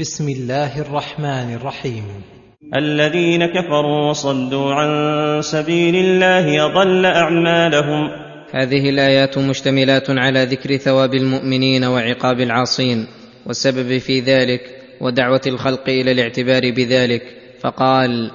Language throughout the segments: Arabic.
بسم الله الرحمن الرحيم. الذين كفروا وصدوا عن سبيل الله أضل أعمالهم. هذه الآيات مشتملات على ذكر ثواب المؤمنين وعقاب العاصين والسبب في ذلك ودعوة الخلق إلى الاعتبار بذلك. فقال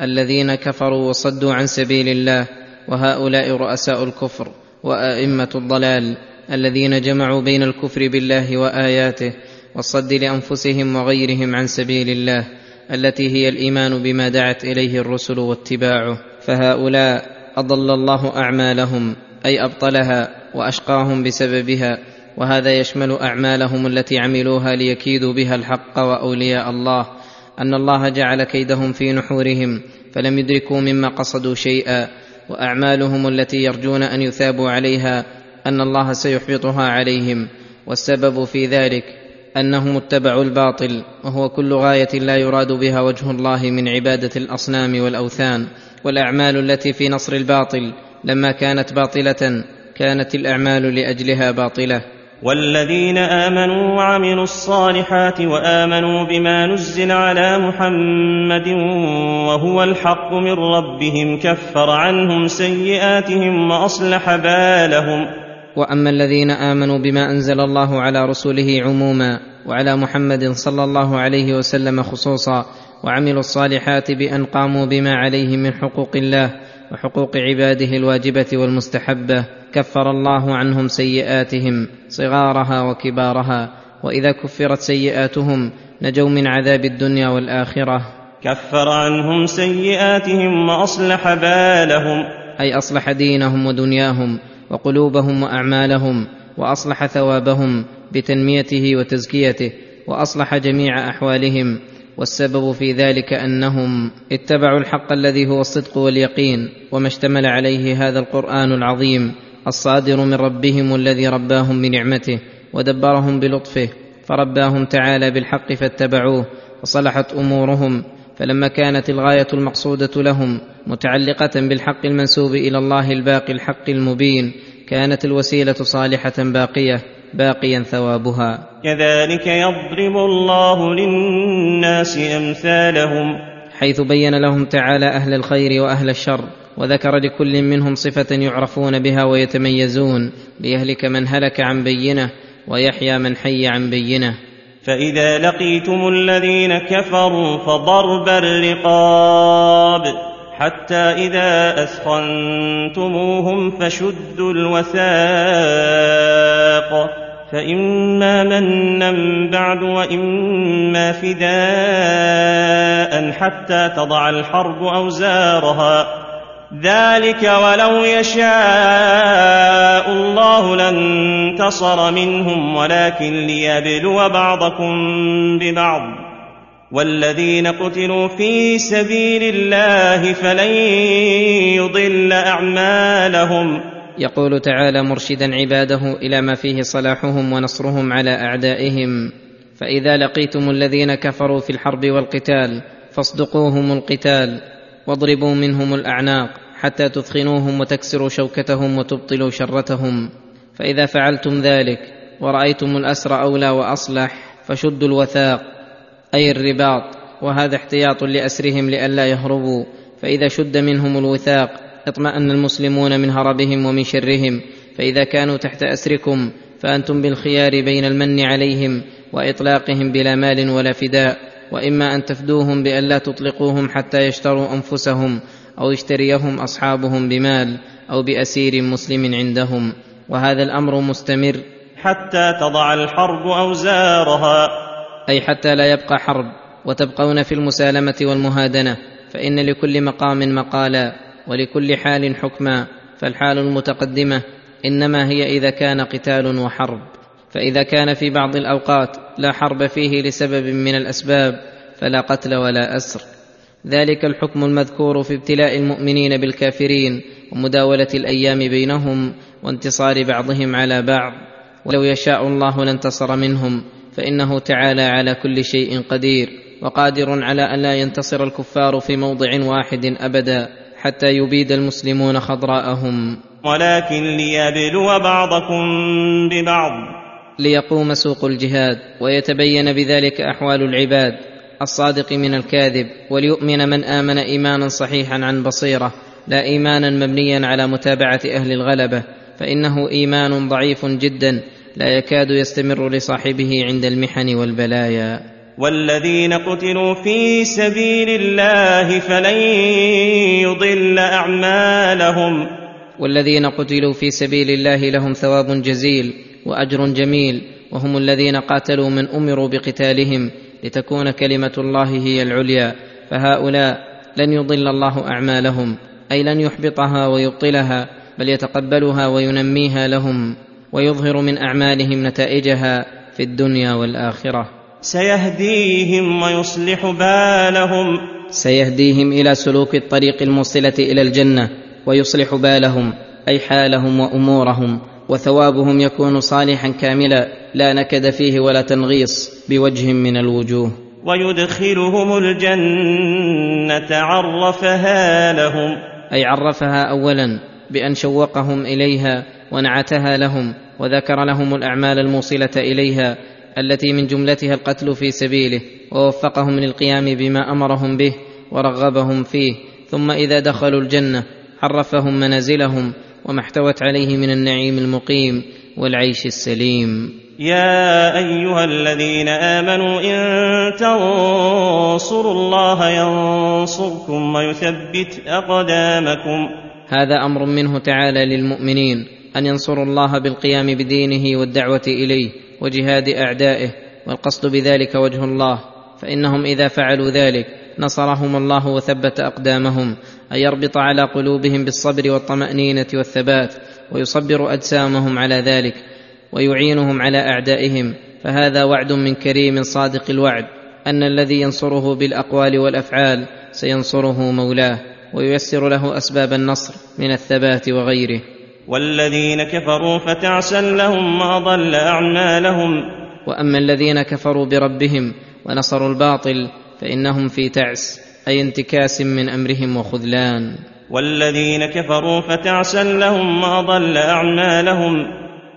الذين كفروا وصدوا عن سبيل الله وهؤلاء رؤساء الكفر وأئمة الضلال الذين جمعوا بين الكفر بالله وآياته والصد لأنفسهم وغيرهم عن سبيل الله التي هي الإيمان بما دعت إليه الرسل واتباعه. فهؤلاء أضل الله أعمالهم أي أبطلها وأشقاهم بسببها وهذا يشمل أعمالهم التي عملوها ليكيدوا بها الحق وأولياء الله. أن الله جعل كيدهم في نحورهم فلم يدركوا مما قصدوا شيئا. وأعمالهم التي يرجون أن يثابوا عليها أن الله سيحبطها عليهم. والسبب في ذلك أنهم اتبعوا الباطل وهو كل غاية لا يراد بها وجه الله من عبادة الأصنام والأوثان والأعمال التي في نصر الباطل لما كانت باطلة كانت الأعمال لأجلها باطلة. والذين آمنوا وعملوا الصالحات وآمنوا بما نزل على محمد وهو الحق من ربهم كفر عنهم سيئاتهم وأصلح بالهم. وأما الذين آمنوا بما أنزل الله على رسله عموما وعلى محمد صلى الله عليه وسلم خصوصا وعملوا الصالحات بأن قاموا بما عليه من حقوق الله وحقوق عباده الواجبة والمستحبة كفر الله عنهم سيئاتهم صغارها وكبارها وإذا كفرت سيئاتهم نجوا من عذاب الدنيا والآخرة. كفر عنهم سيئاتهم وأصلح بالهم. أي أصلح دينهم ودنياهم وقلوبهم وأعمالهم وأصلح ثوابهم بتنميته وتزكيته وأصلح جميع أحوالهم والسبب في ذلك أنهم اتبعوا الحق الذي هو الصدق واليقين وما اشتمل عليه هذا القرآن العظيم الصادر من ربهم الذي رباهم بنعمته ودبرهم بلطفه فرباهم تعالى بالحق فاتبعوه وصلحت أمورهم فلما كانت الغاية المقصودة لهم متعلقة بالحق المنسوب إلى الله الباقي الحق المبين كانت الوسيلة صالحة باقية باقيا ثوابها. كذلك يضرب الله للناس أمثالهم. حيث بين لهم تعالى أهل الخير وأهل الشر وذكر لكل منهم صفة يعرفون بها ويتميزون ليهلك من هلك عن بينة ويحيى من حي عن بينة. فإذا لقيتم الذين كفروا فضرب الرقاب حتى إذا اثخنتموهم فشدوا الوثاق فإما منا بعد وإما فداء حتى تضع الحرب أوزارها ذلك ولو يشاء الله لانتصر منهم ولكن ليبلو بعضكم ببعض. والذين قتلوا في سبيل الله فلن يضل أعمالهم. يقول تعالى مرشدا عباده إلى ما فيه صلاحهم ونصرهم على أعدائهم. فإذا لقيتم الذين كفروا في الحرب والقتال فاصدقوهم القتال. واضربوا منهم الأعناق حتى تثخنوهم وتكسروا شوكتهم وتبطلوا شرتهم. فإذا فعلتم ذلك ورأيتم الأسر أولى وأصلح فشدوا الوثاق أي الرباط وهذا احتياط لأسرهم لئلا يهربوا. فإذا شد منهم الوثاق اطمأن المسلمون من هربهم ومن شرهم. فإذا كانوا تحت أسركم فأنتم بالخيار بين المن عليهم وإطلاقهم بلا مال ولا فداء. وإما أن تفدوهم بأن لا تطلقوهم حتى يشتروا أنفسهم أو يشتريهم أصحابهم بمال أو بأسير مسلم عندهم وهذا الأمر مستمر. حتى تضع الحرب أوزارها. أي حتى لا يبقى حرب وتبقون في المسالمة والمهادنة فإن لكل مقام مقالا ولكل حال حكما فالحال المتقدمة إنما هي إذا كان قتال وحرب. فإذا كان في بعض الأوقات لا حرب فيه لسبب من الأسباب فلا قتل ولا أسر. ذلك الحكم المذكور في ابتلاء المؤمنين بالكافرين ومداولة الأيام بينهم وانتصار بعضهم على بعض. ولو يشاء الله لانتصر منهم فإنه تعالى على كل شيء قدير وقادر على أن لا ينتصر الكفار في موضع واحد أبدا حتى يبيد المسلمون خضراءهم. ولكن ليبلو بعضكم ببعض. ليقوم سوق الجهاد ويتبين بذلك أحوال العباد الصادق من الكاذب وليؤمن من آمن إيمانا صحيحا عن بصيرة لا إيمانا مبنيا على متابعة أهل الغلبة فإنه إيمان ضعيف جدا لا يكاد يستمر لصاحبه عند المحن والبلايا. والذين قتلوا في سبيل الله فلن يضل أعمالهم. والذين قتلوا في سبيل الله لهم ثواب جزيل وأجر جميل وهم الذين قاتلوا من أمروا بقتالهم لتكون كلمة الله هي العليا. فهؤلاء لن يضل الله أعمالهم أي لن يحبطها ويبطلها بل يتقبلها وينميها لهم ويظهر من أعمالهم نتائجها في الدنيا والآخرة. سيهديهم ويصلح بالهم. سيهديهم إلى سلوك الطريق الموصلة إلى الجنة. ويصلح بالهم أي حالهم وأمورهم وثوابهم يكون صالحا كاملا لا نكد فيه ولا تنغيص بوجه من الوجوه. ويدخلهم الجنة عرفها لهم. أي عرفها اولا بأن شوقهم إليها ونعتها لهم وذكر لهم الأعمال الموصلة إليها التي من جملتها القتل في سبيله ووفقهم للقيام بما أمرهم به ورغبهم فيه ثم إذا دخلوا الجنة عرفهم منازلهم وما احتوت عليه من النعيم المقيم والعيش السليم. يا أيها الذين آمنوا إن تنصروا الله ينصركم ويثبت أقدامكم. هذا أمر منه تعالى للمؤمنين أن ينصروا الله بالقيام بدينه والدعوة إليه وجهاد أعدائه والقصد بذلك وجه الله. فإنهم إذا فعلوا ذلك نصرهم الله وثبت أقدامهم أن يربط على قلوبهم بالصبر والطمأنينة والثبات ويصبر أجسامهم على ذلك ويعينهم على أعدائهم. فهذا وعد من كريم صادق الوعد أن الذي ينصره بالأقوال والأفعال سينصره مولاه وييسر له أسباب النصر من الثبات وغيره. والذين كفروا فتعسا لهم واضل أعمالهم. وأما الذين كفروا بربهم ونصروا الباطل فإنهم في تعس. أي انتكاس من أمرهم وخذلان. والذين كفروا فتعسا لهم واضل أعمالهم.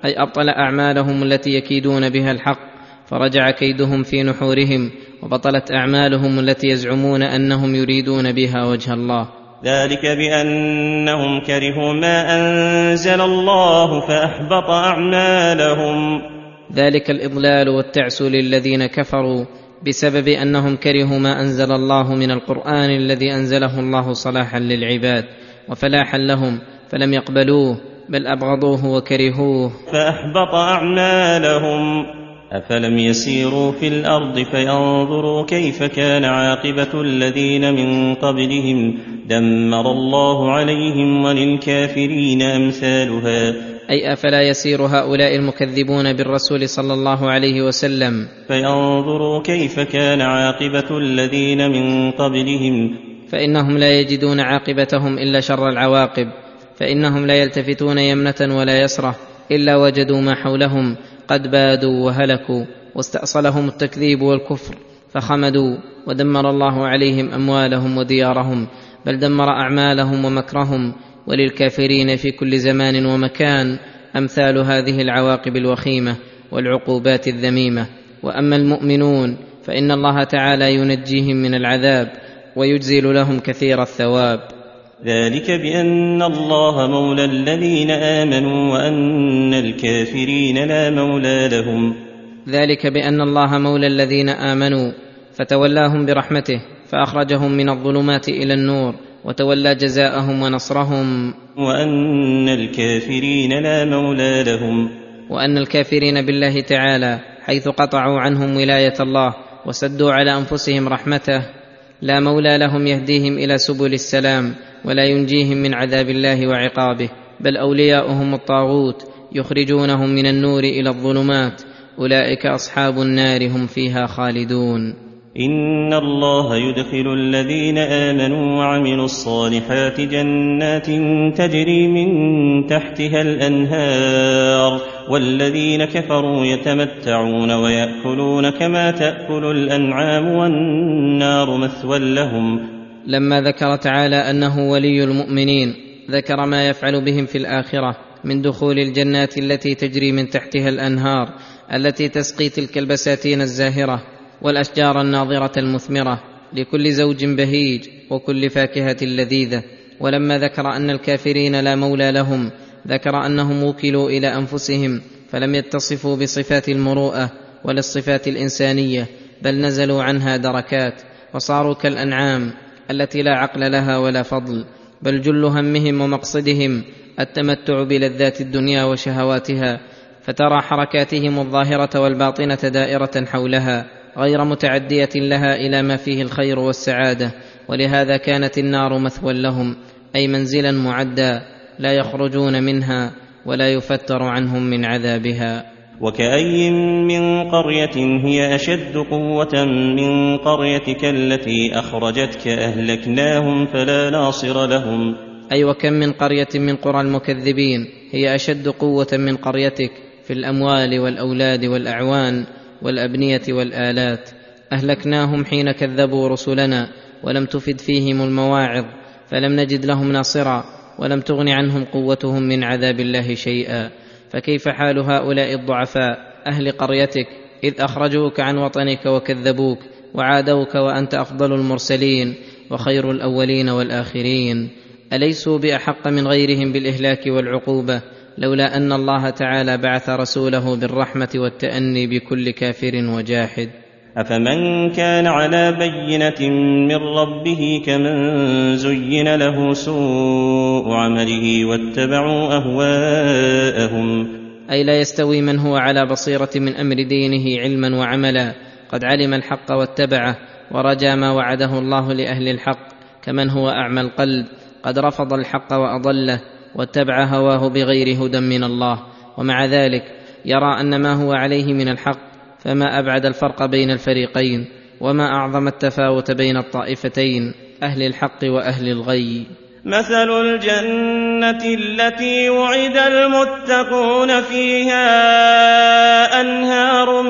أي أبطل أعمالهم التي يكيدون بها الحق. فرجع كيدهم في نحورهم وبطلت أعمالهم التي يزعمون أنهم يريدون بها وجه الله. ذلك بأنهم كرهوا ما أنزل الله فأحبط أعمالهم. ذلك الإضلال والتعس للذين كفروا بسبب أنهم كرهوا ما أنزل الله من القرآن الذي أنزله الله صلاحا للعباد وفلاحا لهم فلم يقبلوه بل أبغضوه وكرهوه. فأحبط أعمالهم. أفلم يسيروا في الأرض فينظروا كيف كان عاقبة الذين من قبلهم. دمر الله عليهم وللكافرين أمثالها. أي أفلا يسير هؤلاء المكذبون بالرسول صلى الله عليه وسلم؟ فينظروا كيف كان عاقبة الذين من قبلهم. فإنهم لا يجدون عاقبتهم إلا شر العواقب. فإنهم لا يلتفتون يمنة ولا يسرة إلا وجدوا ما حولهم قد بادوا وهلكوا واستأصلهم التكذيب والكفر فخمدوا ودمر الله عليهم أموالهم وديارهم بل دمر أعمالهم ومكرهم وللكافرين في كل زمان ومكان أمثال هذه العواقب الوخيمة والعقوبات الذميمة. وأما المؤمنون فإن الله تعالى ينجيهم من العذاب ويجزل لهم كثير الثواب. ذلك بأن الله مولى الذين آمنوا وأن الكافرين لا مولى لهم. ذلك بأن الله مولى الذين آمنوا فتولاهم برحمته فأخرجهم من الظلمات إلى النور وتولى جزاءهم ونصرهم. وأن الكافرين لا مولى لهم. وأن الكافرين بالله تعالى حيث قطعوا عنهم ولاية الله وسدوا على أنفسهم رحمته. لا مولى لهم يهديهم إلى سبل السلام ولا ينجيهم من عذاب الله وعقابه بل أولياؤهم الطاغوت يخرجونهم من النور إلى الظلمات. أولئك أصحاب النار هم فيها خالدون. إن الله يدخل الذين آمنوا وعملوا الصالحات جنات تجري من تحتها الأنهار والذين كفروا يتمتعون ويأكلون كما تأكل الأنعام والنار مثوى لهم. لما ذكر تعالى أنه ولي المؤمنين ذكر ما يفعل بهم في الآخرة من دخول الجنات التي تجري من تحتها الأنهار التي تسقي تلك البساتين الزاهرة. والأشجار الناضره المثمرة لكل زوج بهيج وكل فاكهة لذيذة. ولما ذكر أن الكافرين لا مولى لهم ذكر أنهم وكلوا إلى أنفسهم فلم يتصفوا بصفات المروءة ولا الصفات الإنسانية بل نزلوا عنها دركات وصاروا كالأنعام التي لا عقل لها ولا فضل بل جل همهم ومقصدهم التمتع بلذات الدنيا وشهواتها فترى حركاتهم الظاهرة والباطنة دائرة حولها. غير متعدية لها إلى ما فيه الخير والسعادة ولهذا كانت النار مثوى لهم أي منزلا معدا لا يخرجون منها ولا يفتر عنهم من عذابها. وكأي من قرية هي أشد قوة من قريتك التي أخرجتك أهلكناهم فلا ناصر لهم. أي وكم من قرية من قرى المكذبين هي أشد قوة من قريتك في الأموال والأولاد والأعوان والأبنية والآلات. أهلكناهم حين كذبوا رسلنا ولم تفد فيهم المواعظ فلم نجد لهم ناصرا ولم تغن عنهم قوتهم من عذاب الله شيئا. فكيف حال هؤلاء الضعفاء؟ أهل قريتك إذ أخرجوك عن وطنك وكذبوك وعادوك وأنت أفضل المرسلين وخير الأولين والآخرين. أليسوا بأحق من غيرهم بالإهلاك والعقوبة؟ لولا أن الله تعالى بعث رسوله بالرحمة والتأني بكل كافر وجاحد. أفمن كان على بينة من ربه كمن زين له سوء عمله واتبعوا أهواءهم. أي لا يستوي من هو على بصيرة من أمر دينه علما وعملا. قد علم الحق واتبعه ورجا ما وعده الله لأهل الحق كمن هو أعمى القلب. قد رفض الحق وأضله. واتبع هواه بغير هدى من الله. ومع ذلك يرى أن ما هو عليه من الحق فما أبعد الفرق بين الفريقين وما أعظم التفاوت بين الطائفتين أهل الحق وأهل الغي. مثل الجنة التي وعد المتقون فيها أنهار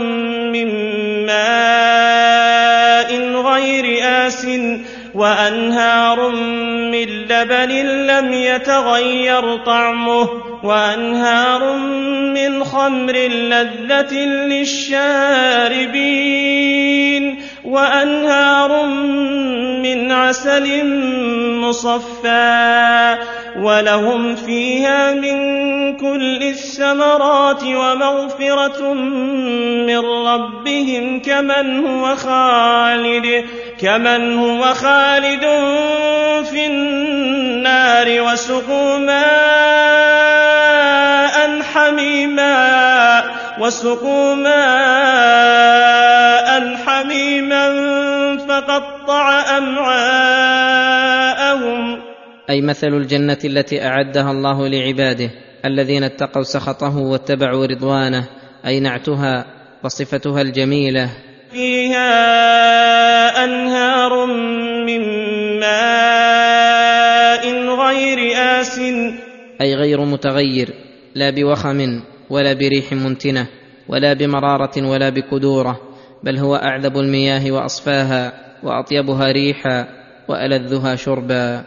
من ماء غير آسٍ وأنهار من لبن لم يتغير طعمه وأنهار من خمر لذة للشاربين. وأنهار من عسل مصفى ولهم فيها من كل الثمرات ومغفرة من ربهم كمن هو خالد كمن هو خالد في النار وسقوا ماء حميما. وسقوا ماء حميما فقطع أمعاءهم. أي مثل الجنة التي أعدها الله لعباده الذين اتقوا سخطه واتبعوا رضوانه أي نعتها وصفتها الجميلة. فيها أنهار من ماء غير آس أي غير متغير لا بوخم. ولا بريح منتنة ولا بمرارة ولا بكدورة بل هو أعذب المياه وأصفاها وأطيبها ريحا وألذها شربا.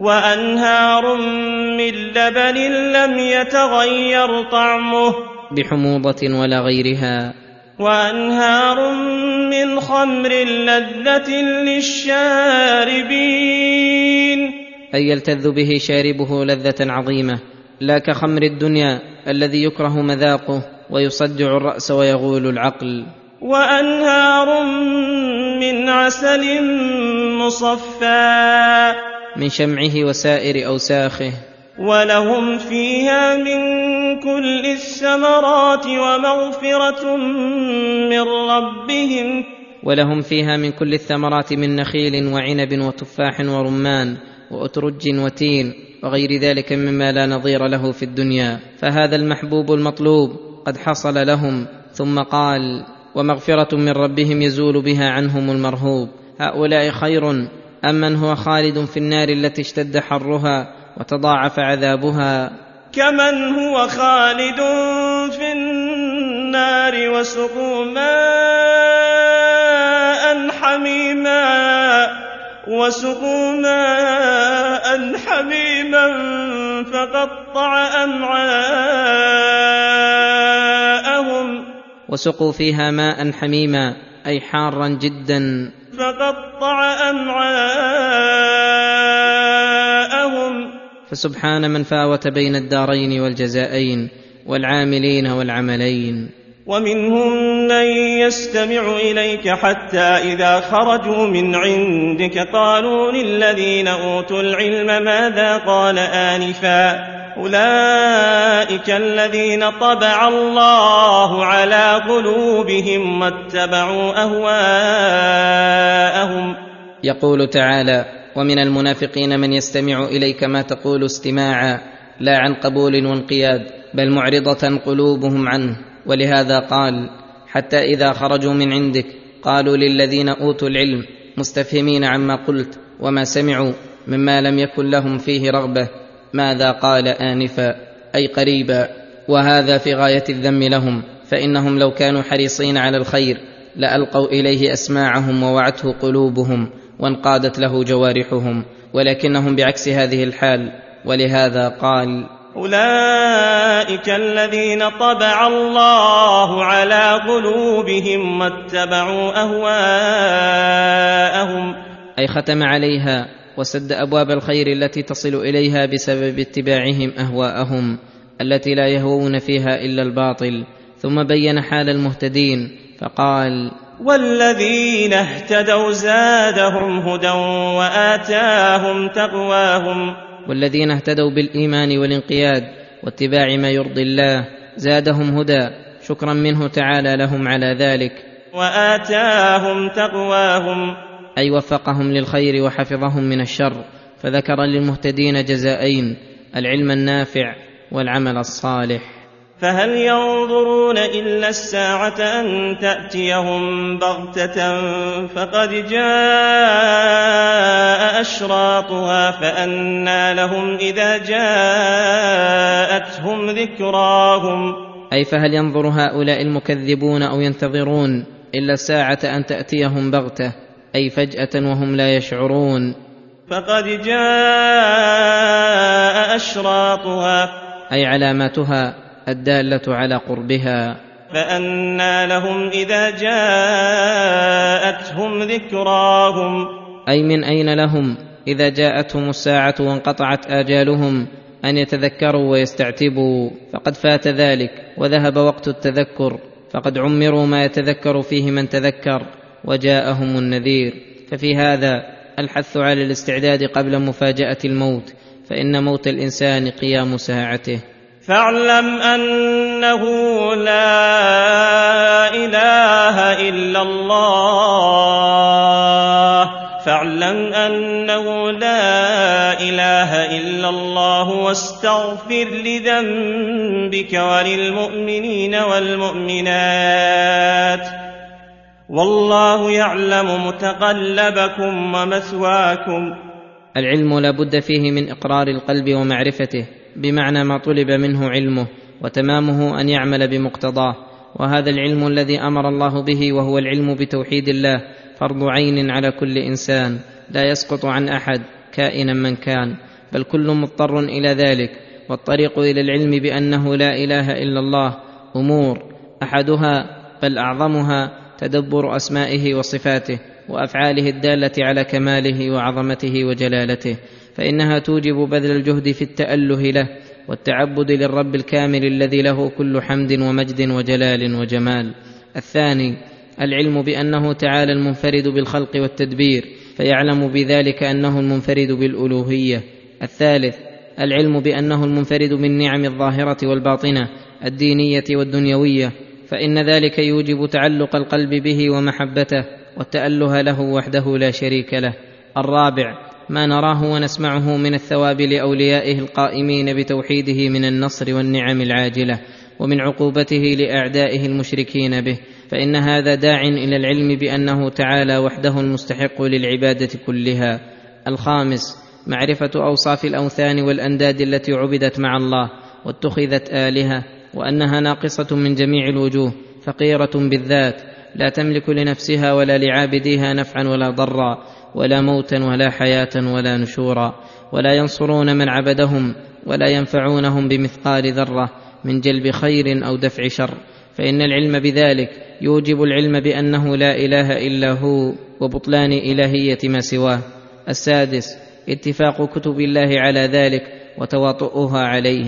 وأنهار من لبن لم يتغير طعمه. بحموضة ولا غيرها. وأنهار من خمر لذة للشاربين. أي يلتذ به شاربه لذة عظيمة. لا كخمر الدنيا الذي يكره مذاقه ويصدع الرأس ويغول العقل. وأنهار من عسل مصفى. من شمعه وسائر أوساخه. ولهم فيها من كل الثمرات ومغفرة من ربهم. ولهم فيها من كل الثمرات من نخيل وعنب وتفاح ورمان وأترج وتين. وغير ذلك مما لا نظير له في الدنيا. فهذا المحبوب المطلوب قد حصل لهم ثم قال ومغفرة من ربهم يزول بها عنهم المرهوب. هؤلاء خير أم من هو خالد في النار التي اشتد حرها وتضاعف عذابها؟ كمن هو خالد في النار وسقوا ماء حميما وسقوا ماء حميما فقطع أمعاءهم وسقوا فيها ماء حميما أي حارا جدا. فقطع أمعاءهم فسبحان من فاوت بين الدارين والجزائين والعاملين والعملين. ومنهم من يستمع إليك حتى إذا خرجوا من عندك قالوا للذين أوتوا العلم ماذا قال آنفا أولئك الذين طبع الله على قلوبهم واتبعوا أهواءهم. يقول تعالى ومن المنافقين من يستمع إليك ما تقول استماعا لا عن قبول وانقياد بل معرضة قلوبهم عنه. ولهذا قال حتى إذا خرجوا من عندك قالوا للذين أوتوا العلم مستفهمين عما قلت وما سمعوا مما لم يكن لهم فيه رغبة ماذا قال آنفا؟ أي قريبا؟ وهذا في غاية الذم لهم فإنهم لو كانوا حريصين على الخير لألقوا إليه أسماعهم ووعته قلوبهم وانقادت له جوارحهم ولكنهم بعكس هذه الحال ولهذا قال أولئك الذين طبع الله على قلوبهم واتبعوا أهواءهم. أي ختم عليها وسد أبواب الخير التي تصل إليها بسبب اتباعهم أهواءهم التي لا يهوون فيها إلا الباطل. ثم بين حال المهتدين فقال والذين اهتدوا زادهم هدى وآتاهم تقواهم. والذين اهتدوا بالإيمان والانقياد واتباع ما يرضي الله زادهم هدى شكرا منه تعالى لهم على ذلك. وآتاهم تقواهم. أي وفقهم للخير وحفظهم من الشر. فذكر للمهتدين جزاءين العلم النافع والعمل الصالح. فهل ينظرون إلا الساعة أن تأتيهم بغتة فقد جاء أشراطها فأنى لهم إذا جاءتهم ذكراهم. أي فهل ينظر هؤلاء المكذبون أو ينتظرون إلا الساعة أن تأتيهم بغتة؟ أي فجأة وهم لا يشعرون. فقد جاء أشراطها. أي علاماتها؟ الدالة على قربها. فانى لهم إذا جاءتهم ذكراهم. أي من أين لهم؟ إذا جاءتهم الساعة وانقطعت آجالهم أن يتذكروا ويستعتبوا. فقد فات ذلك وذهب وقت التذكر. فقد عمروا ما يتذكر فيه من تذكر وجاءهم النذير. ففي هذا الحث على الاستعداد قبل مفاجأة الموت فإن موت الإنسان قيام ساعته. فاعلم أنه لا إله إلا الله. فاعلم أنه لا إله إلا الله واستغفر لذنبك وللمؤمنين والمؤمنات. والله يعلم متقلبكم ومثواكم. العلم لا بد فيه من إقرار القلب ومعرفته بمعنى ما طلب منه علمه وتمامه أن يعمل بمقتضاه. وهذا العلم الذي أمر الله به وهو العلم بتوحيد الله فرض عين على كل إنسان لا يسقط عن أحد كائنا من كان. بل كل مضطر إلى ذلك والطريق إلى العلم بأنه لا إله إلا الله أمور أحدها بل أعظمها تدبر أسمائه وصفاته. وأفعاله الدالة على كماله وعظمته وجلالته فإنها توجب بذل الجهد في التأله له والتعبد للرب الكامل الذي له كل حمد ومجد وجلال وجمال. الثاني العلم بأنه تعالى المنفرد بالخلق والتدبير فيعلم بذلك أنه المنفرد بالألوهية. الثالث العلم بأنه المنفرد بالنعم الظاهرة والباطنة الدينية والدنيوية فإن ذلك يوجب تعلق القلب به ومحبته. والتاله له وحده لا شريك له. الرابع ما نراه ونسمعه من الثواب لأوليائه القائمين بتوحيده من النصر والنعم العاجلة ومن عقوبته لأعدائه المشركين به. فإن هذا داع إلى العلم بأنه تعالى وحده المستحق للعبادة كلها. الخامس معرفة أوصاف الأوثان والأنداد التي عبدت مع الله واتخذت آلهة وأنها ناقصة من جميع الوجوه فقيرة بالذات لا تملك لنفسها ولا لعابديها نفعا ولا ضرا ولا موتا ولا حياة ولا نشورا ولا ينصرون من عبدهم ولا ينفعونهم بمثقال ذرة من جلب خير أو دفع شر. فإن العلم بذلك يوجب العلم بأنه لا إله إلا هو وبطلان إلهية ما سواه. السادس اتفاق كتب الله على ذلك وتواطؤها عليه.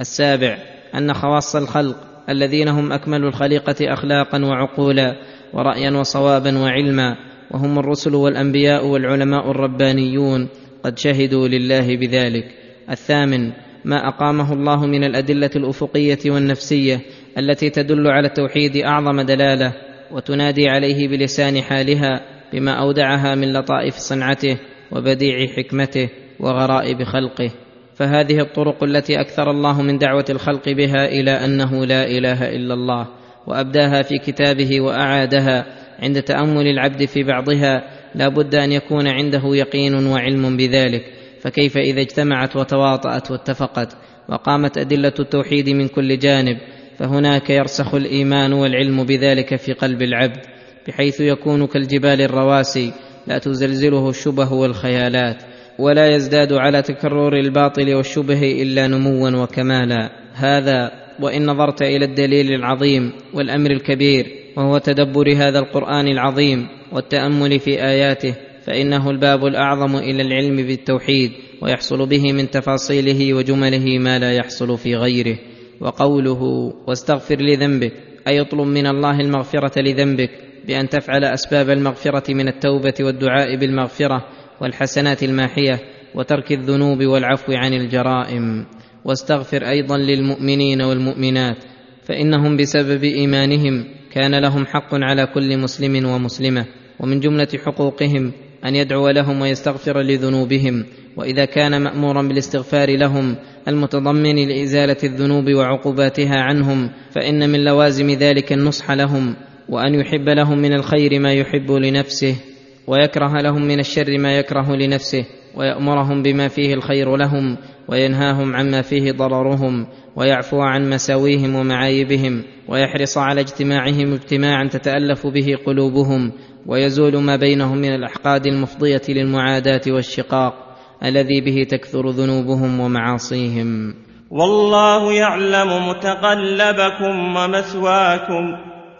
السابع أن خواص الخلق الذين هم أكمل الخليقة اخلاقا وعقولا ورايا وصوابا وعلما وهم الرسل والأنبياء والعلماء الربانيون قد شهدوا لله بذلك. الثامن ما أقامه الله من الأدلة الأفقية والنفسية التي تدل على التوحيد أعظم دلالة وتنادي عليه بلسان حالها بما أودعها من لطائف صنعته وبديع حكمته وغرائب خلقه. فهذه الطرق التي أكثر الله من دعوة الخلق بها إلى أنه لا إله إلا الله وأبداها في كتابه وأعادها عند تأمل العبد في بعضها لا بد أن يكون عنده يقين وعلم بذلك. فكيف إذا اجتمعت وتواطأت واتفقت وقامت أدلة التوحيد من كل جانب فهناك يرسخ الإيمان والعلم بذلك في قلب العبد بحيث يكون كالجبال الرواسي لا تزلزله الشبه والخيالات. ولا يزداد على تكرر الباطل والشبه إلا نموا وكمالا. هذا وإن نظرت إلى الدليل العظيم والأمر الكبير وهو تدبر هذا القرآن العظيم والتأمل في آياته فإنه الباب الأعظم إلى العلم بالتوحيد ويحصل به من تفاصيله وجمله ما لا يحصل في غيره. وقوله واستغفر لذنبك أي اطلب من الله المغفرة لذنبك بأن تفعل أسباب المغفرة من التوبة والدعاء بالمغفرة والحسنات الماحية وترك الذنوب والعفو عن الجرائم. واستغفر أيضا للمؤمنين والمؤمنات فإنهم بسبب إيمانهم كان لهم حق على كل مسلم ومسلمة ومن جملة حقوقهم أن يدعو لهم ويستغفر لذنوبهم. وإذا كان مامورا بالاستغفار لهم المتضمن لإزالة الذنوب وعقوباتها عنهم فإن من لوازم ذلك النصح لهم وأن يحب لهم من الخير ما يحب لنفسه. ويكره لهم من الشر ما يكره لنفسه ويأمرهم بما فيه الخير لهم وينهاهم عما فيه ضررهم ويعفو عن مساويهم ومعايبهم ويحرص على اجتماعهم اجتماعا تتألف به قلوبهم ويزول ما بينهم من الأحقاد المفضية للمعاداة والشقاق الذي به تكثر ذنوبهم ومعاصيهم. والله يعلم متقلبكم ومثواكم.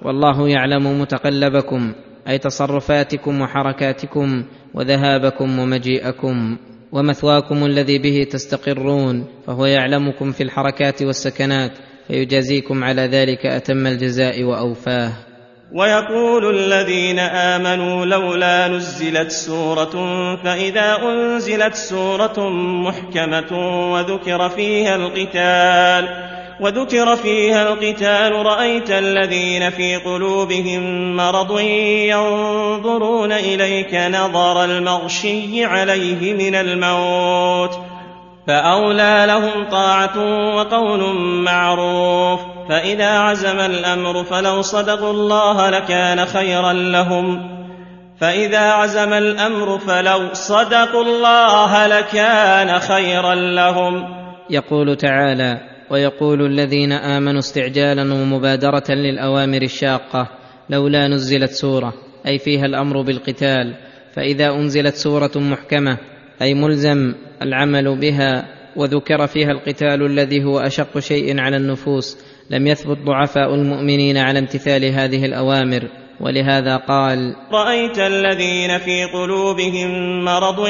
والله يعلم متقلبكم. أي تصرفاتكم وحركاتكم وذهابكم ومجيئكم ومثواكم الذي به تستقرون فهو يعلمكم في الحركات والسكنات فيجازيكم على ذلك أتم الجزاء وأوفاه. ويقول الذين آمنوا لولا نزلت سورة فإذا أنزلت سورة محكمة وذكر فيها القتال وذكر فيها القتال رأيت الذين في قلوبهم مرض ينظرون إليك نظر المغشي عليه من الموت. فأولى لهم طاعة وقول معروف. فإذا عزم الأمر فلو صدقوا الله لكان خيرا لهم. فإذا عزم الأمر فلو صدقوا الله لكان خيرا لهم. يقول تعالى ويقول الذين آمنوا استعجالا ومبادرة للأوامر الشاقة لولا نزلت سورة أي فيها الأمر بالقتال فإذا أنزلت سورة محكمة أي ملزم العمل بها وذكر فيها القتال الذي هو أشق شيء على النفوس لم يثبت ضعفاء المؤمنين على امتثال هذه الأوامر. ولهذا قال رأيت الذين في قلوبهم مرض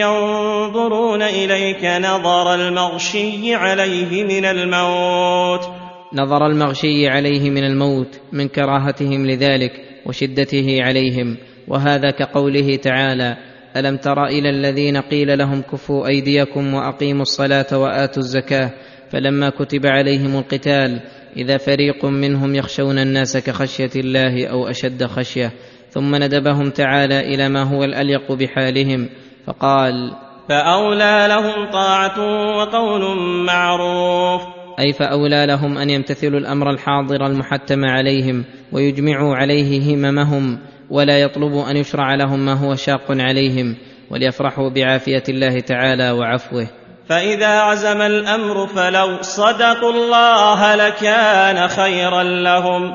ينظرون إليك نظر المغشي عليه من الموت. نظر المغشي عليه من الموت من كراهتهم لذلك وشدته عليهم. وهذا كقوله تعالى ألم تر إلى الذين قيل لهم كفوا أيديكم وأقيموا الصلاة وآتوا الزكاة؟ فلما كتب عليهم القتال إذا فريق منهم يخشون الناس كخشية الله أو أشد خشية ثم ندبهم تعالى إلى ما هو الأليق بحالهم فقال فأولى لهم طاعة وقول معروف. أي فأولى لهم أن يمتثلوا الأمر الحاضر المحتم عليهم ويجمعوا عليه هممهم ولا يطلبوا أن يشرع لهم ما هو شاق عليهم وليفرحوا بعافية الله تعالى وعفوه. فإذا عزم الأمر فلو صدقوا الله لكان خيرا لهم.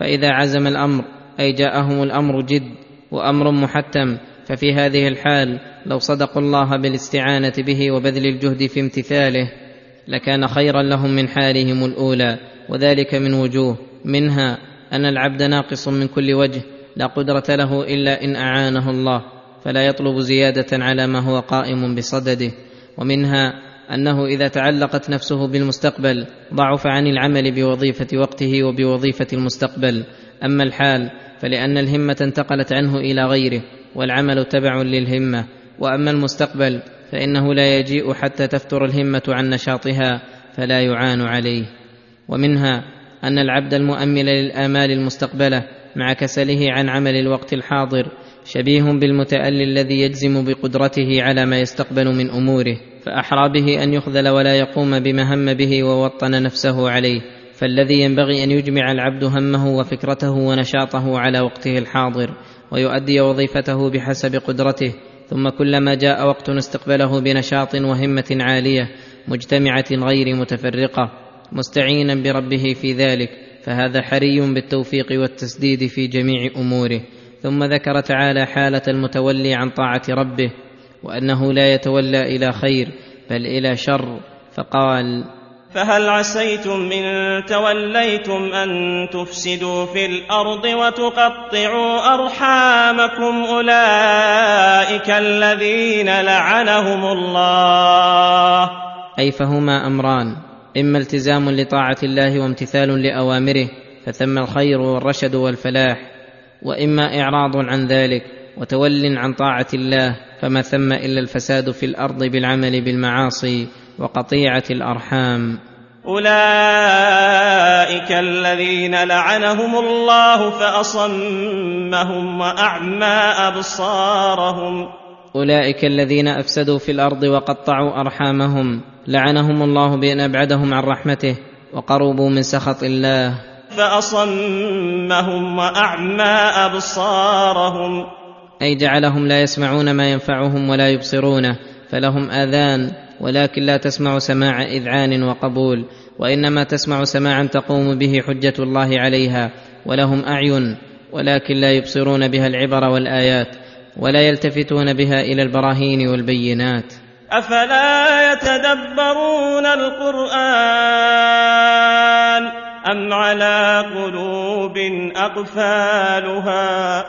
فإذا عزم الأمر أي جاءهم الأمر جد وأمر محتم ففي هذه الحال لو صدقوا الله بالاستعانة به وبذل الجهد في امتثاله لكان خيرا لهم من حالهم الأولى وذلك من وجوه منها أن العبد ناقص من كل وجه لا قدرة له إلا إن أعانه الله فلا يطلب زيادة على ما هو قائم بصدده. ومنها أنه إذا تعلقت نفسه بالمستقبل ضعف عن العمل بوظيفة وقته وبوظيفة المستقبل. أما الحال فلأن الهمة انتقلت عنه إلى غيره والعمل تبع للهمة. وأما المستقبل فإنه لا يجيء حتى تفتر الهمة عن نشاطها فلا يعان عليه. ومنها أن العبد المؤمل للآمال المستقبلة مع كسله عن عمل الوقت الحاضر شبيه بالمتألي الذي يجزم بقدرته على ما يستقبل من أموره فأحرى به أن يخذل ولا يقوم بما هم به ووطن نفسه عليه فالذي ينبغي أن يجمع العبد همه وفكرته ونشاطه على وقته الحاضر ويؤدي وظيفته بحسب قدرته ثم كلما جاء وقت استقبله بنشاط وهمة عالية مجتمعة غير متفرقة مستعينا بربه في ذلك فهذا حري بالتوفيق والتسديد في جميع أموره. ثم ذكر تعالى حالة المتولي عن طاعة ربه وأنه لا يتولى إلى خير بل إلى شر فقال فهل عسيتم إن توليتم أن تفسدوا في الأرض وتقطعوا أرحامكم أولئك الذين لعنهم الله؟ أي فهما أمران إما التزام لطاعة الله وامتثال لأوامره فثم الخير والرشد والفلاح. وإما إعراض عن ذلك وتول عن طاعة الله فما ثم إلا الفساد في الأرض بالعمل بالمعاصي وقطيعة الأرحام. أولئك الذين لعنهم الله فأصمهم وأعمى أبصارهم. أولئك الذين أفسدوا في الأرض وقطعوا أرحامهم لعنهم الله بأن أبعدهم عن رحمته وقربوا من سخط الله. فأصمهم وأعمى أبصارهم. أي جعلهم لا يسمعون ما ينفعهم ولا يبصرونه فلهم آذان ولكن لا تسمع سماع إذعان وقبول وإنما تسمع سماعا تقوم به حجة الله عليها ولهم أعين ولكن لا يبصرون بها العبر والآيات ولا يلتفتون بها إلى البراهين والبينات. أفلا يتدبرون القرآن؟ ام على قلوب اقفالها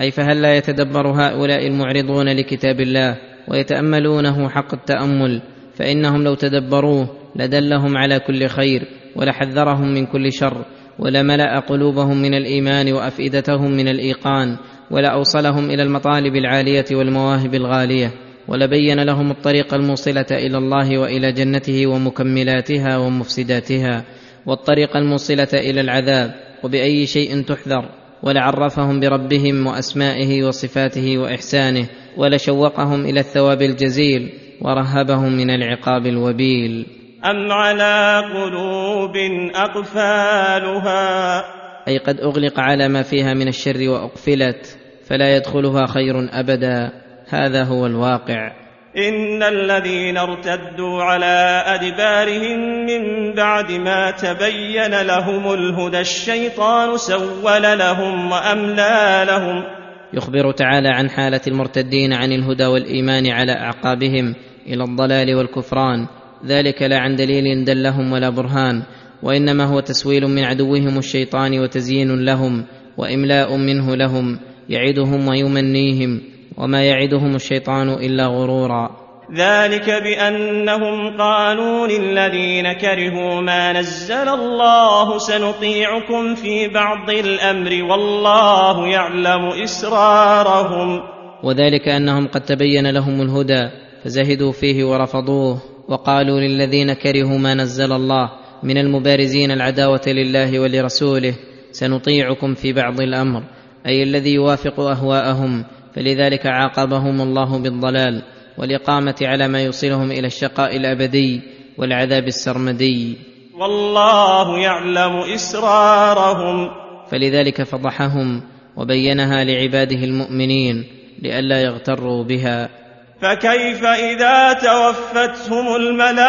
أي فهل لا يتدبر هؤلاء المعرضون لكتاب الله ويتأملونه حق التأمل؟ فإنهم لو تدبروه لدلهم على كل خير ولحذرهم من كل شر ولملا قلوبهم من الإيمان وأفئدتهم من الإيقان ولاوصلهم إلى المطالب العالية والمواهب الغالية ولبين لهم الطريق الموصلة إلى الله وإلى جنته ومكملاتها ومفسداتها والطريق الموصلة إلى العذاب وبأي شيء تحذر. ولعرفهم بربهم وأسمائه وصفاته وإحسانه ولشوقهم إلى الثواب الجزيل ورهبهم من العقاب الوبيل. أم على قلوب أقفالها؟ أي قد أغلق على ما فيها من الشر وأقفلت فلا يدخلها خير أبدا. هذا هو الواقع. ان الذين ارتدوا على ادبارهم من بعد ما تبين لهم الهدى الشيطان سول لهم واملى لهم يخبر تعالى عن حاله المرتدين عن الهدى والايمان على اعقابهم إلى الضلال والكفران ذلك لا عن دليل دلهم ولا برهان وانما هو تسويل من عدوهم الشيطان وتزيين لهم واملاء منه لهم يعدهم ويمنيهم وما يعدهم الشيطان إلا غرورا. ذلك بأنهم قالوا للذين كرهوا ما نزل الله سنطيعكم في بعض الأمر والله يعلم إسرارهم. وذلك أنهم قد تبين لهم الهدى فزهدوا فيه ورفضوه وقالوا للذين كرهوا ما نزل الله من المبارزين العداوة لله ولرسوله سنطيعكم في بعض الأمر أي الذي يوافق أهواءهم فلذلك عاقبهم الله بالضلال والإقامة على ما يوصلهم إلى الشقاء الأبدي والعذاب السرمدي. والله يعلم إسرارهم. فلذلك فضحهم وبينها لعباده المؤمنين لئلا يغتروا بها. فكيف إذا توفتهم الملائكة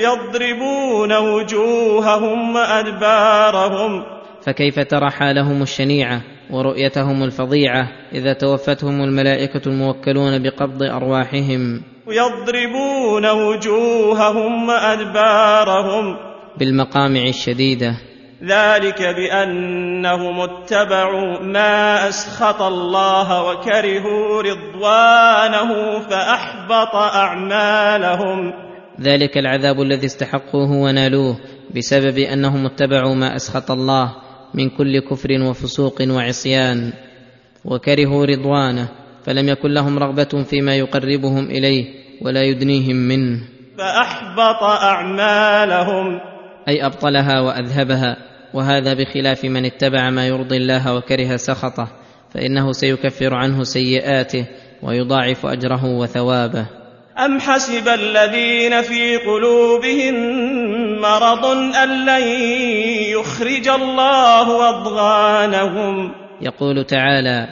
يضربون وجوههم وأدبارهم؟ فكيف ترى حالهم الشنيعة ورؤيتهم الفظيعة إذا توفتهم الملائكة الموكلون بقبض أرواحهم. يضربون وجوههم وأدبارهم بالمقامع الشديدة. ذلك بأنهم اتبعوا ما أسخط الله وكرهوا رضوانه فأحبط أعمالهم. ذلك العذاب الذي استحقوه ونالوه بسبب أنهم اتبعوا ما أسخط الله من كل كفر وفسوق وعصيان وكرهوا رضوانه فلم يكن لهم رغبة فيما يقربهم إليه ولا يدنيهم منه. فأحبط أعمالهم. أي أبطلها وأذهبها وهذا بخلاف من اتبع ما يرضي الله وكره سخطه فإنه سيكفر عنه سيئاته ويضاعف أجره وثوابه. ام حسب الذين في قلوبهم مرض ان لن يخرج الله اضغانهم يقول تعالى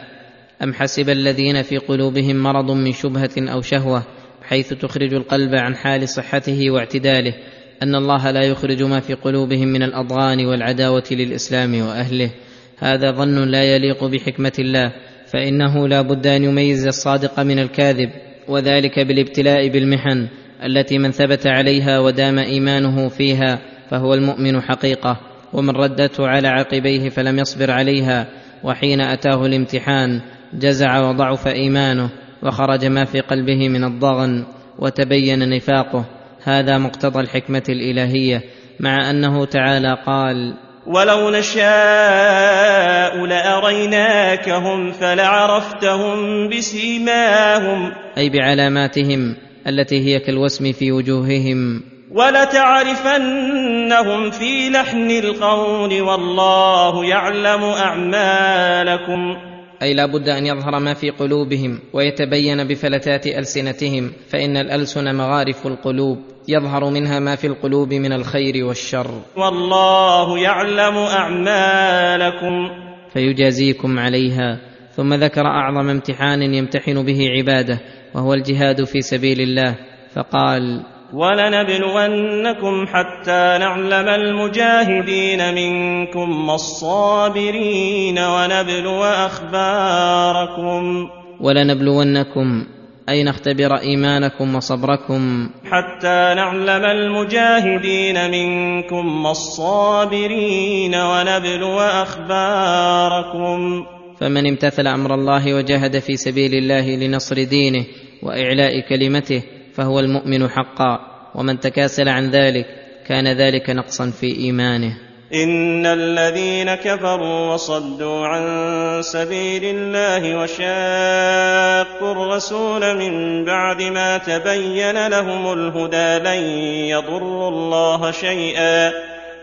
ام حسب الذين في قلوبهم مرض من شبهه أو شهوه حيث تخرج القلب عن حال صحته واعتداله ان الله لا يخرج ما في قلوبهم من الاضغان والعداوه للاسلام واهله. هذا ظن لا يليق بحكمة الله فإنه لا بد أن يميز الصادق من الكاذب. وذلك بالابتلاء بالمحن التي من ثبت عليها ودام إيمانه فيها فهو المؤمن حقيقة ومن ردته على عقبيه فلم يصبر عليها وحين أتاه الامتحان جزع وضعف إيمانه وخرج ما في قلبه من الضغن وتبين نفاقه. هذا مقتضى الحكمة الإلهية مع أنه تعالى قال ولو نشاء لاريناكهم فلعرفتهم بسيماهم أي بعلاماتهم التي هي كالوسم في وجوههم. ولتعرفنهم في لحن القول والله يعلم اعمالكم أي لا بد أن يظهر ما في قلوبهم ويتبين بفلتات ألسنتهم فإن الألسن مغارف القلوب يظهر منها ما في القلوب من الخير والشر. والله يعلم أعمالكم. فيجازيكم عليها. ثم ذكر أعظم امتحان يمتحن به عباده وهو الجهاد في سبيل الله فقال ولنبلونكم حتى نعلم المجاهدين منكم والصابرين ونبلو أخباركم. ولنبلونكم أي نختبر إيمانكم وصبركم. حتى نعلم المجاهدين منكم والصابرين ونبلو أخباركم. فمن امتثل أمر الله وجاهد في سبيل الله لنصر دينه وإعلاء كلمته فهو المؤمن حقا ومن تكاسل عن ذلك كان ذلك نقصا في إيمانه. إن الذين كفروا وصدوا عن سبيل الله وشاقوا الرسول من بعد ما تبين لهم الهدى لن يضروا الله شيئا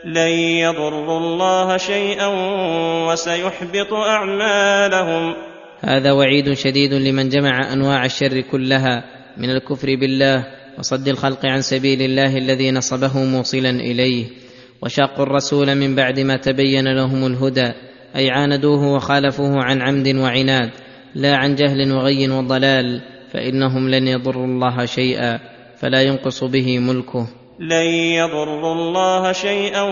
لن يضروا الله شيئا وسيحبط أعمالهم. هذا وعيد شديد لمن جمع أنواع الشر كلها من الكفر بالله وصد الخلق عن سبيل الله الذي نصبه موصلا إليه وشاقوا الرسول من بعد ما تبين لهم الهدى أي عاندوه وخالفوه عن عمد وعناد لا عن جهل وغي وضلال فإنهم لن يضروا الله شيئا فلا ينقص به ملكه. لن يضروا الله شيئا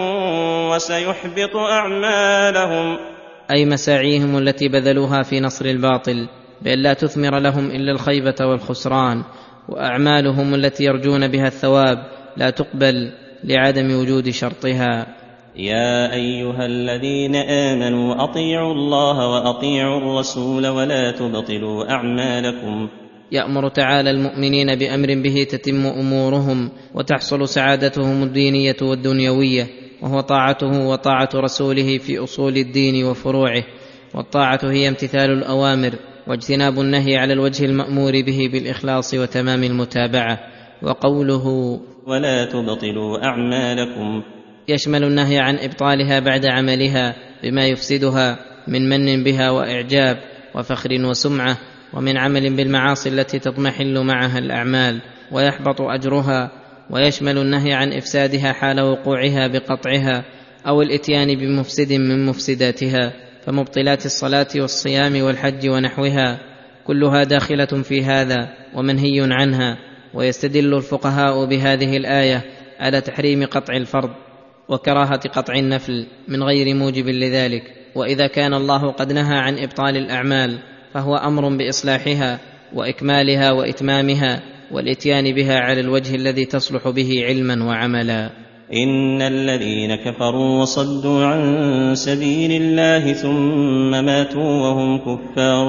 وسيحبط أعمالهم. أي مساعيهم التي بذلوها في نصر الباطل. بأن لا تثمر لهم إلا الخيبة والخسران وأعمالهم التي يرجون بها الثواب لا تقبل لعدم وجود شرطها. يا أيها الذين آمنوا أطيعوا الله وأطيعوا الرسول ولا تبطلوا أعمالكم. يأمر تعالى المؤمنين بأمر به تتم أمورهم وتحصل سعادتهم الدينية والدنيوية وهو طاعته وطاعة رسوله في أصول الدين وفروعه والطاعة هي امتثال الأوامر. واجتناب النهي على الوجه المأمور به بالإخلاص وتمام المتابعة. وقوله ولا تبطلوا أعمالكم. يشمل النهي عن إبطالها بعد عملها بما يفسدها من من بها وإعجاب وفخر وسمعة ومن عمل بالمعاصي التي تضمحل معها الأعمال. ويحبط أجرها. ويشمل النهي عن إفسادها حال وقوعها بقطعها أو الإتيان بمفسد من مفسداتها. فمبطلات الصلاة والصيام والحج ونحوها كلها داخلة في هذا ومنهي عنها ويستدل الفقهاء بهذه الآية على تحريم قطع الفرض وكراهة قطع النفل من غير موجب لذلك. وإذا كان الله قد نهى عن إبطال الأعمال فهو أمر بإصلاحها وإكمالها وإتمامها والإتيان بها على الوجه الذي تصلح به علما وعملا. إن الذين كفروا وصدوا عن سبيل الله ثم ماتوا وهم كفار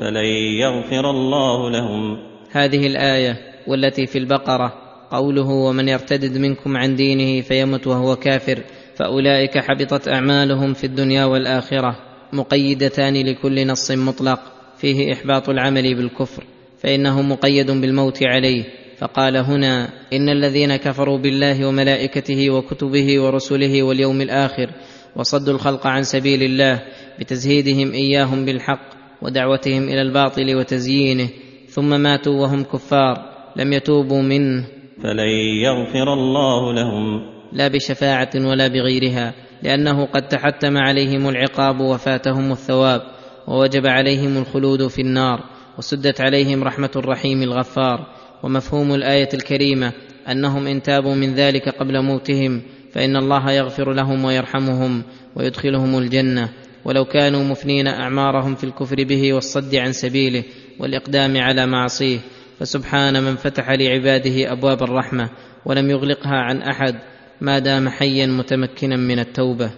فلن يغفر الله لهم. هذه الآية والتي في البقرة قوله ومن يرتدد منكم عن دينه فيمت وهو كافر فأولئك حبطت أعمالهم في الدنيا والآخرة مقيدتان لكل نص مطلق فيه إحباط العمل بالكفر فإنه مقيد بالموت عليه فقال هنا إن الذين كفروا بالله وملائكته وكتبه ورسله واليوم الآخر وصدوا الخلق عن سبيل الله بتزهيدهم إياهم بالحق ودعوتهم إلى الباطل وتزيينه ثم ماتوا وهم كفار لم يتوبوا منه. فلن يغفر الله لهم. لا بشفاعة ولا بغيرها لأنه قد تحتم عليهم العقاب وفاتهم الثواب ووجب عليهم الخلود في النار وسدت عليهم رحمة الرحيم الغفار. ومفهوم الآية الكريمة أنهم إن تابوا من ذلك قبل موتهم فإن الله يغفر لهم ويرحمهم ويدخلهم الجنة ولو كانوا مفنين أعمارهم في الكفر به والصد عن سبيله والإقدام على معصيه فسبحان من فتح لعباده أبواب الرحمة ولم يغلقها عن أحد ما دام حيا متمكنا من التوبة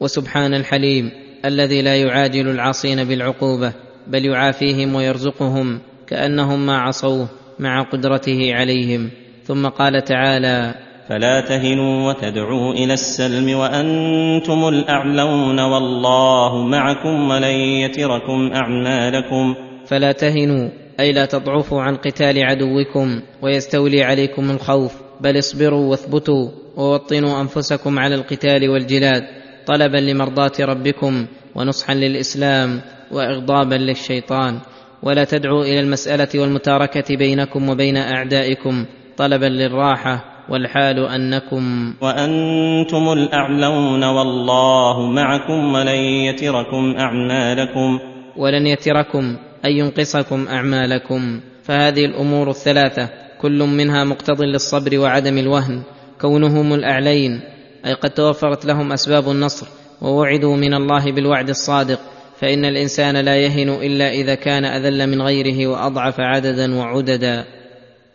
وسبحان الحليم الذي لا يعاجل العاصين بالعقوبة بل يعافيهم ويرزقهم كأنهم ما عصوه مع قدرته عليهم. ثم قال تعالى فلا تهنوا وتدعوا إلى السلم وأنتم الأعلون والله معكم ولن يتركم أعمالكم. فلا تهنوا أي لا تضعفوا عن قتال عدوكم ويستولي عليكم الخوف بل اصبروا واثبتوا ووطنوا أنفسكم على القتال والجلاد طلبا لمرضاة ربكم ونصحا للإسلام واغضابا للشيطان. ولا تدعوا إلى المسألة والمتاركة بينكم وبين أعدائكم طلبا للراحة والحال أنكم وأنتم الأعلون والله معكم ولن يتركم أعمالكم. ولن يتركم اي ينقصكم أعمالكم. فهذه الأمور الثلاثة كل منها مقتض للصبر وعدم الوهن. كونهم الأعلين أي قد توفرت لهم أسباب النصر ووعدوا من الله بالوعد الصادق. فإن الإنسان لا يهن إلا إذا كان أذل من غيره وأضعف عددا وعددا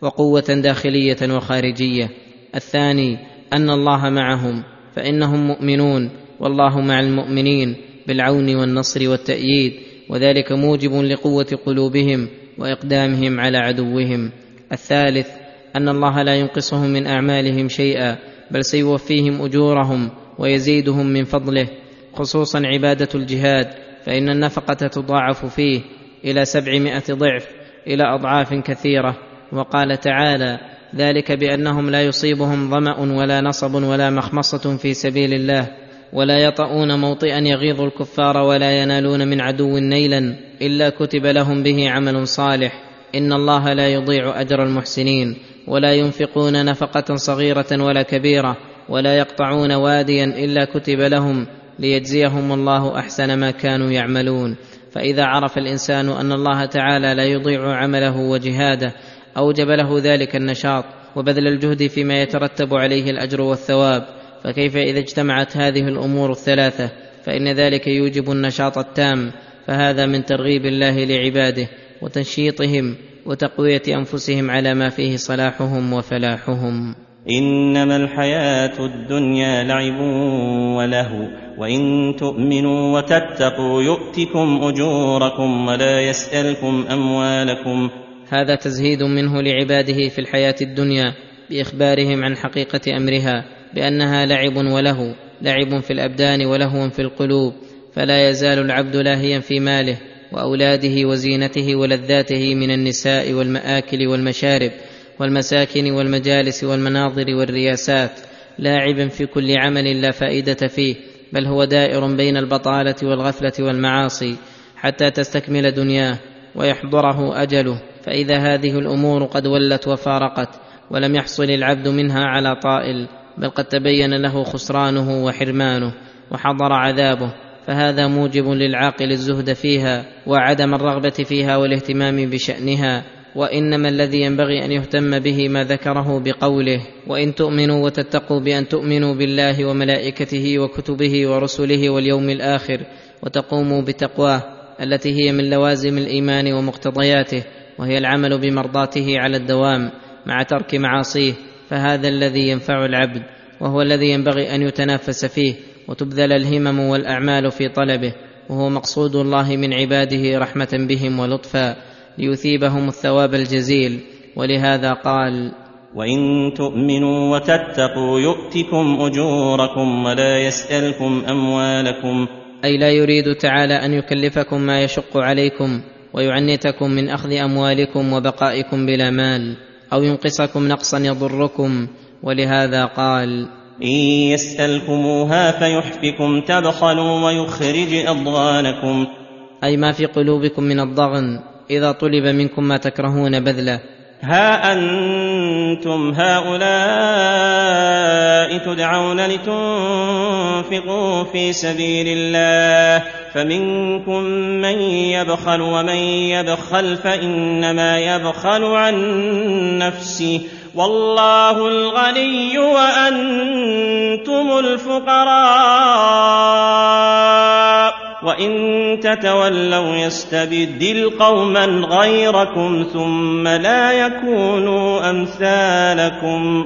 وقوة داخلية وخارجية. الثاني أن الله معهم فإنهم مؤمنون والله مع المؤمنين بالعون والنصر والتأييد وذلك موجب لقوة قلوبهم وإقدامهم على عدوهم. الثالث أن الله لا ينقصهم من أعمالهم شيئا بل سيوفيهم أجورهم ويزيدهم من فضله خصوصا عبادة الجهاد فإن النفقة تضاعف فيه إلى سبعمائة ضعف إلى أضعاف كثيرة. وقال تعالى ذلك بأنهم لا يصيبهم ظمأ ولا نصب ولا مخمصة في سبيل الله ولا يطؤون موطئا يغيظ الكفار ولا ينالون من عدو نيلا إلا كتب لهم به عمل صالح. إن الله لا يضيع أجر المحسنين ولا ينفقون نفقة صغيرة ولا كبيرة ولا يقطعون واديا إلا كتب لهم ليجزيهم الله أحسن ما كانوا يعملون. فإذا عرف الإنسان أن الله تعالى لا يضيع عمله وجهاده أوجب له ذلك النشاط وبذل الجهد فيما يترتب عليه الأجر والثواب. فكيف إذا اجتمعت هذه الأمور الثلاثة؟ فإن ذلك يوجب النشاط التام. فهذا من ترغيب الله لعباده وتنشيطهم وتقوية أنفسهم على ما فيه صلاحهم وفلاحهم. إنما الحياة الدنيا لعب وله وإن تؤمنوا وتتقوا يؤتكم أجوركم ولا يسألكم أموالكم. هذا تزهيد منه لعباده في الحياة الدنيا بإخبارهم عن حقيقة أمرها بأنها لعب وله لعب في الأبدان ولهو في القلوب فلا يزال العبد لاهيا في ماله وأولاده وزينته ولذاته من النساء والمآكل والمشارب والمساكن والمجالس والمناظر والرياسات. لاعبا في كل عمل لا فائدة فيه. بل هو دائر بين البطالة والغفلة والمعاصي حتى تستكمل دنياه ويحضره أجله فإذا هذه الأمور قد ولت وفارقت ولم يحصل العبد منها على طائل بل قد تبين له خسرانه وحرمانه وحضر عذابه فهذا موجب للعاقل الزهد فيها وعدم الرغبة فيها والاهتمام بشأنها. وإنما الذي ينبغي أن يهتم به ما ذكره بقوله وإن تؤمنوا وتتقوا بأن تؤمنوا بالله وملائكته وكتبه ورسله واليوم الآخر وتقوموا بتقواه التي هي من لوازم الإيمان ومقتضياته وهي العمل بمرضاته على الدوام مع ترك معاصيه فهذا الذي ينفع العبد وهو الذي ينبغي أن يتنافس فيه وتبذل الهمم والأعمال في طلبه وهو مقصود الله من عباده رحمة بهم ولطفا ليثيبهم الثواب الجزيل ولهذا قال وإن تؤمنوا وتتقوا يؤتكم أجوركم ولا يسألكم أموالكم. أي لا يريد تعالى أن يكلفكم ما يشق عليكم ويعنتكم من أخذ أموالكم وبقائكم بلا مال أو ينقصكم نقصا يضركم ولهذا قال إن يسألكموها فيحفكم تبخلوا ويخرج أضغانكم. أي ما في قلوبكم من الضغن إذا طلب منكم ما تكرهون بذله ها أنتم هؤلاء تدعون لتنفقوا في سبيل الله فمنكم من يبخل ومن يبخل فإنما يبخل عن نفسه. والله الغني وأنتم الفقراء. وان تتولوا يستبدل قوما غيركم ثم لا يكونوا امثالكم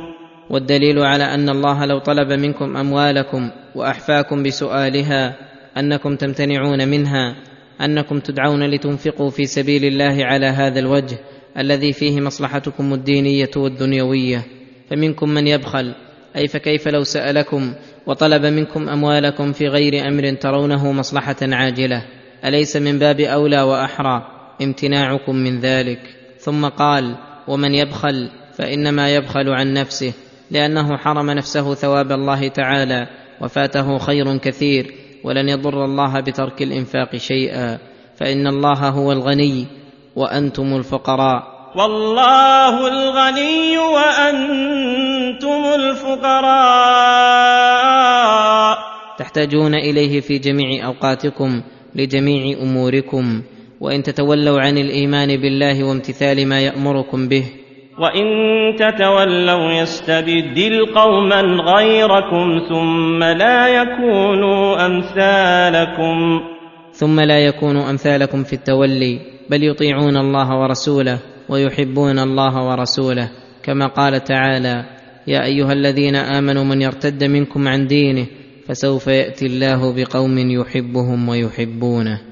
والدليل على أن الله لو طلب منكم أموالكم وأحفاكم بسؤالها أنكم تمتنعون منها أنكم تدعون لتنفقوا في سبيل الله على هذا الوجه الذي فيه مصلحتكم الدينية والدنيوية فمنكم من يبخل أي فكيف لو سألكم وطلب منكم أموالكم في غير أمر ترونه مصلحة عاجلة أليس من باب أولى وأحرى؟ امتناعكم من ذلك. ثم قال ومن يبخل فإنما يبخل عن نفسه لأنه حرم نفسه ثواب الله تعالى وفاته خير كثير ولن يضر الله بترك الإنفاق شيئا. فإن الله هو الغني وأنتم الفقراء. والله الغني وأنتم الفقراء. تحتاجون إليه في جميع أوقاتكم لجميع أموركم. وإن تتولوا عن الإيمان بالله وامتثال ما يأمركم به. وإن تتولوا يستبدل قوما غيركم ثم لا يكونوا أمثالكم. ثم لا يكونوا أمثالكم في التولي بل يطيعون الله ورسوله. ويحبون الله ورسوله كما قال تعالى يا أيها الذين آمنوا من يرتد منكم عن دينه فسوف يأتي الله بقوم يحبهم ويحبونه.